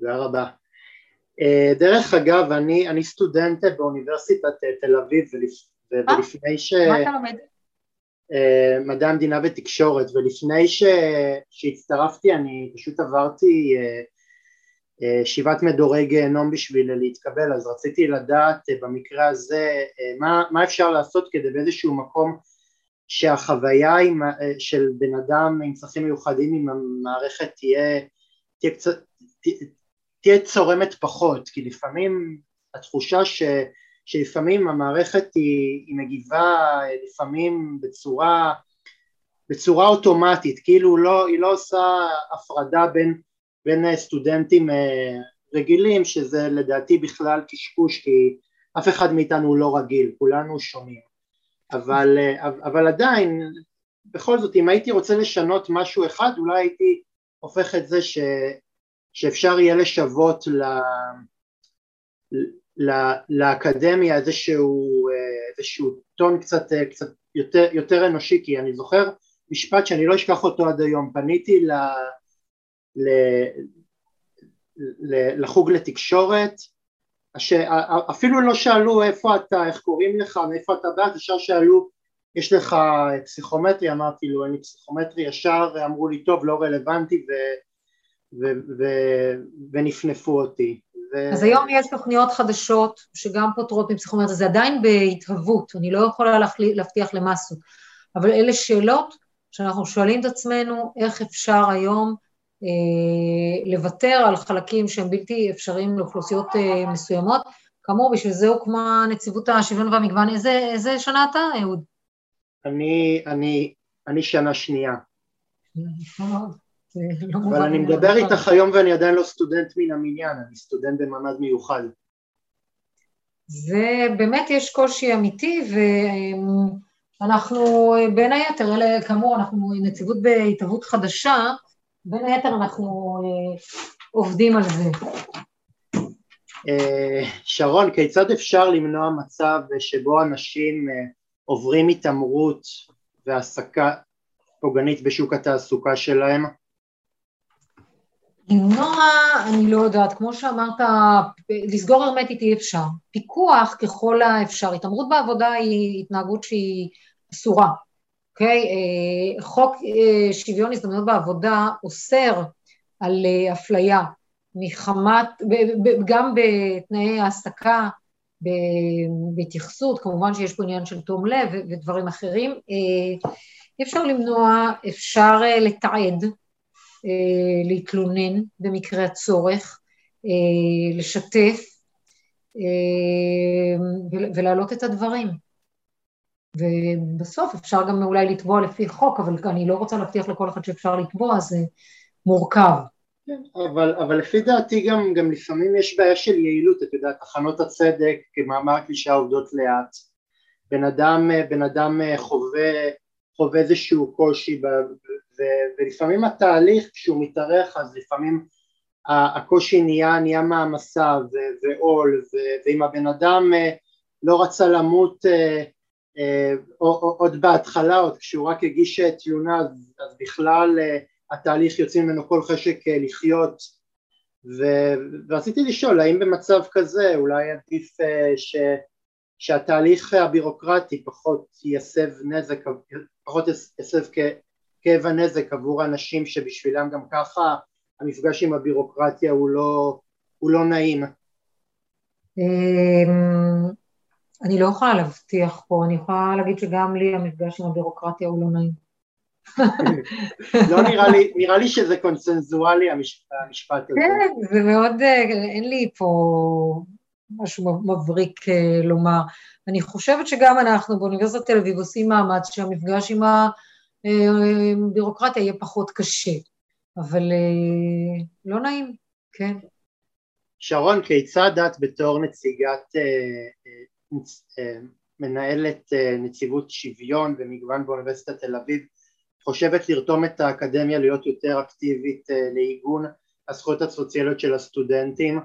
תודה רבה. Uh, דרך אגב, אני, אני סטודנט באוניברסיטת תל אביב, ולפני ש... מה אתה לומד? Uh, מדע המדינה ותקשורת, ולפני ש... שהצטרפתי אני פשוט עברתי ישיבת מדורי גיהנום בשביל להתקבל, אז רציתי לדעת אה, במקרה הזה אה, מה, מה אפשר לעשות כדי באיזשהו מקום שהחוויה עם, אה, של בן אדם עם צרכים מיוחדים עם המערכת תהיה, תהיה, קצת, תהיה צורמת פחות, כי לפעמים התחושה ש, שלפעמים המערכת היא, היא מגיבה לפעמים בצורה, בצורה אוטומטית, כאילו לא, היא לא עושה הפרדה בין בין אה, סטודנטים אה, רגילים שזה לדעתי בכלל קשקוש כי אף אחד מאיתנו לא רגיל, כולנו שונים. אבל, אה, אבל עדיין בכל זאת אם הייתי רוצה לשנות משהו אחד אולי הייתי הופך את זה ש, שאפשר יהיה לשוות ל, ל, לאקדמיה איזשהו, איזשהו טון קצת, קצת יותר, יותר אנושי כי אני זוכר משפט שאני לא אשכח אותו עד היום. פניתי ל... לחוג לתקשורת, אפילו לא שאלו איפה אתה, איך קוראים לך, מאיפה אתה בא, ישר שאלו יש לך פסיכומטרי, אמרתי לו אין לי פסיכומטרי, ישר אמרו לי טוב לא רלוונטי. ו, ו, ו, ונפנפו אותי. ו... אז היום יש תוכניות חדשות שגם פותרות מפסיכומטרי, זה עדיין בהתהוות, אני לא יכולה להבטיח למסות, אבל אלה שאלות שאנחנו שואלים את עצמנו איך אפשר היום אה, לוותר על חלקים שהם בלתי אפשריים לאוכלוסיות אה, מסוימות. כאמור, בשביל זה הוקמה נציבות השוויון והמגוון. איזה, איזה שנה אתה, אהוד? אני, אני, אני שנה שנייה. לא אבל אני מדבר איתך היום ואני עדיין לא סטודנט מן המניין, אני סטודנט במעמד מיוחד. זה באמת יש קושי אמיתי ואנחנו בין היתר, אלה כאמור אנחנו נציבות בהתהוות חדשה בין היתר אנחנו אה, עובדים על זה. אה, שרון, כיצד אפשר למנוע מצב שבו אנשים אה, עוברים התעמרות והעסקה פוגענית בשוק התעסוקה שלהם? למנוע, אני לא יודעת, כמו שאמרת, לסגור הרמטית אי אפשר. פיקוח ככל האפשר. התעמרות בעבודה היא התנהגות שהיא אסורה. אוקיי? Okay? חוק אה, שוויון הזדמנויות בעבודה אוסר על אה, אפליה מחמת, גם בתנאי העסקה, בהתייחסות, כמובן שיש פה עניין של תום לב ודברים אחרים, אה, אי אפשר למנוע, אפשר לתעד, להתלונן במקרה הצורך, לשתף ולהעלות את הדברים. ובסוף אפשר גם אולי לתבוע לפי חוק, אבל אני לא רוצה להבטיח לכל אחד שאפשר לתבוע, זה מורכב. כן, אבל, אבל לפי דעתי גם, גם לפעמים יש בעיה של יעילות, את יודעת, תחנות הצדק, כמאמר קלישה עובדות לאט. בן אדם, בן אדם חווה, חווה איזשהו קושי, ו, ולפעמים התהליך, כשהוא מתארך, אז לפעמים הקושי נהיה, נהיה מעמסה ועול, ואם הבן אדם לא רצה למות אה, עוד בהתחלה, עוד כשהוא רק הגיש תלונה, אז, בכלל אה, התהליך יוצא ממנו כל חשק אה, לחיות. ו, ורציתי לשאול האם במצב כזה אולי עדיף ש, שהתהליך הבירוקרטי פחות יסב נזק, פחות יסב כאב הנזק עבור אנשים שבשבילם גם ככה המפגש עם הבירוקרטיה הוא לא, הוא לא נעים. אמ, אני לא יכולה להבטיח פה, אני יכולה להגיד שגם לי המפגש עם הבירוקרטיה הוא לא נעים. [LAUGHS] לא נראה לי, נראה לי שזה קונסנזואלי המשפט הזה. כן, זה מאוד, אין לי פה משהו מבריק אה, לומר. אני חושבת שגם אנחנו באוניברסיטת תל אביב עושים מאמץ שהמפגש עם הבירוקרטיה יהיה פחות קשה, אבל אה, לא נעים, כן. שרון, כיצד את בתור נציגת, אה, אה, מנהלת נציבות שוויון ומגוון באוניברסיטת תל אביב, חושבת לרתום את האקדמיה להיות יותר אקטיבית לעיגון הזכויות הסוציאליות של הסטודנטים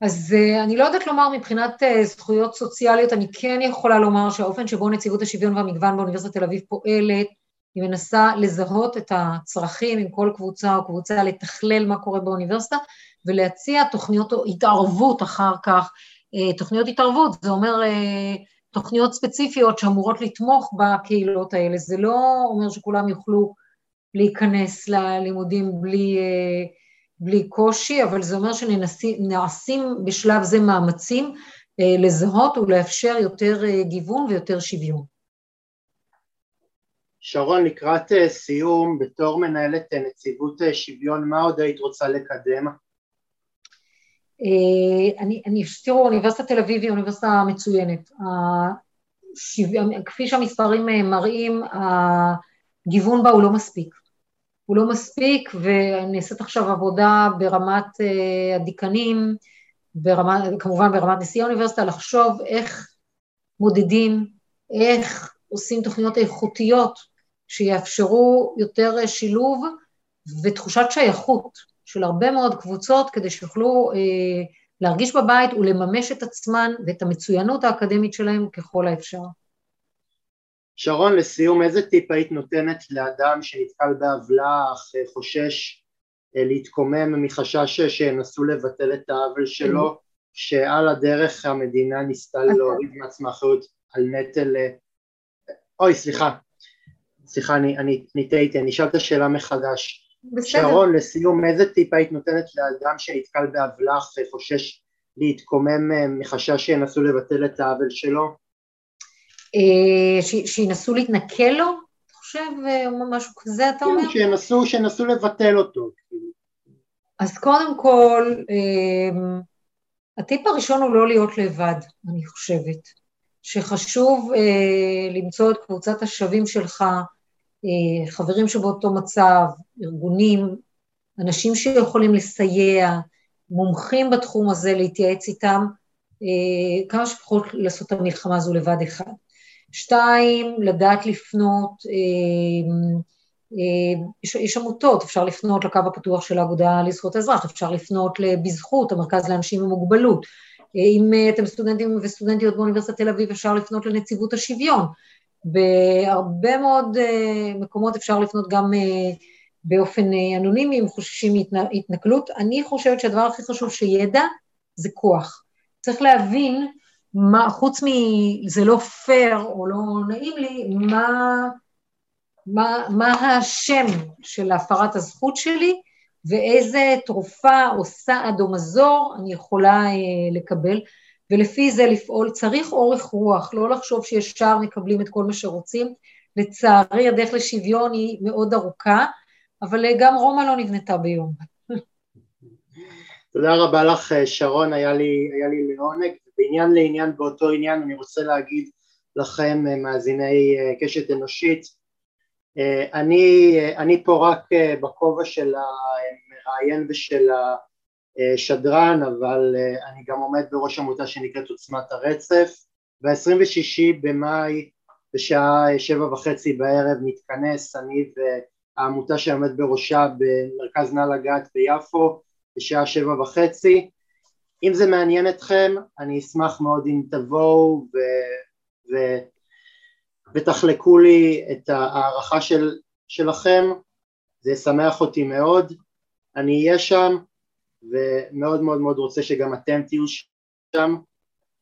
אז אני לא יודעת לומר מבחינת זכויות סוציאליות, אני כן יכולה לומר שהאופן שבו נציבות השוויון והמגוון באוניברסיטת תל אביב פועלת, היא מנסה לזהות את הצרכים עם כל קבוצה או קבוצה, לתכלל מה קורה באוניברסיטה ולהציע תוכניות התערבות אחר כך. Uh, תוכניות התערבות, זה אומר uh, תוכניות ספציפיות שאמורות לתמוך בקהילות האלה, זה לא אומר שכולם יוכלו להיכנס ללימודים בלי... Uh, בלי קושי, אבל זה אומר שנעשים בשלב זה מאמצים אה, לזהות ולאפשר יותר אה, גיוון ויותר שוויון. שרון, לקראת אה, סיום, בתור מנהלת נציבות שוויון, מה עוד היית רוצה לקדם? אני, אני, תראו, אוניברסיטת תל אביב היא אוניברסיטה מצוינת. השוויון, כפי שהמספרים מראים, הגיוון בה הוא לא מספיק. הוא לא מספיק ונעשית עכשיו עבודה ברמת אה, הדיקנים, ברמה, כמובן ברמת נשיא האוניברסיטה, לחשוב איך מודדים, איך עושים תוכניות איכותיות שיאפשרו יותר שילוב ותחושת שייכות של הרבה מאוד קבוצות כדי שיוכלו אה, להרגיש בבית ולממש את עצמן ואת המצוינות האקדמית שלהם ככל האפשר. שרון, לסיום, איזה טיפ היית נותנת לאדם שנתקל בעוולה אך אה, חושש אה, להתקומם מחשש שינסו לבטל את העוול שלו, שעל הדרך המדינה ניסתה להוריד מעצמה אחריות על נטל... אה, אוי, סליחה, סליחה, אני, טעיתי, אני אשאל את השאלה מחדש. בסדר. שרון, לסיום, איזה טיפ היית נותנת לאדם שנתקל בעוולה אך חושש להתקומם מחשש שינסו לבטל את העוול שלו? אה, שינסו להתנכל לו, אתה חושב, אה, משהו כזה אתה אומר? כן, שינסו, לבטל אותו. אז קודם כל, אה, הטיפ הראשון הוא לא להיות לבד, אני חושבת. שחשוב למצוא את קבוצת השווים שלך, חברים שבאותו מצב, ארגונים, אנשים שיכולים לסייע, מומחים בתחום הזה, להתייעץ איתם, כמה שפחות לעשות את המלחמה הזו לבד אחד. שתיים, לדעת לפנות, אה, אה, יש, יש עמותות, אפשר לפנות לקו הפתוח של האגודה לזכויות האזרח, אפשר לפנות בזכות, המרכז לאנשים עם מוגבלות. אה, אם אתם סטודנטים וסטודנטיות באוניברסיטת תל אביב, אפשר לפנות לנציבות השוויון. בהרבה מאוד מקומות אפשר לפנות גם באופן אנונימי, אם חוששים מהתנכלות. אני חושבת שהדבר הכי חשוב שידע זה כוח. צריך להבין מה, חוץ מזה לא פייר או לא נעים לי, מה, מה, מה השם של הפרת הזכות שלי ואיזה תרופה או סעד או מזור אני יכולה אה, לקבל, ולפי זה לפעול. צריך אורך רוח, לא לחשוב שישר מקבלים את כל מה שרוצים. לצערי הדרך לשוויון היא מאוד ארוכה, אבל אה, גם רומא לא נבנתה ביום. תודה רבה לך שרון, היה לי, היה לי לעונג. בעניין לעניין באותו עניין אני רוצה להגיד לכם אה, מאזיני אה, קשת אנושית אה, אני, אני פה רק בכובע של המראיין ושל השדרן אבל אני גם עומד בראש עמותה שנקראת עוצמת הרצף. ב-26 במאי בשעה שבע וחצי בערב נתכנס אני והעמותה שעומד בראשה במרכז נא לגעת ביפו בשעה שבע וחצי. אם זה מעניין אתכם, אני אשמח מאוד אם תבואו ו... ו... ותחלקו לי את ההערכה של... שלכם, זה ישמח אותי מאוד, אני אהיה שם ומאוד מאוד מאוד רוצה שגם אתם תהיו שם.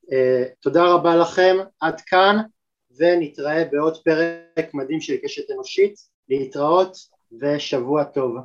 Uh, תודה רבה לכם, עד כאן ונתראה בעוד פרק מדהים של קשת אנושית, להתראות ושבוע טוב.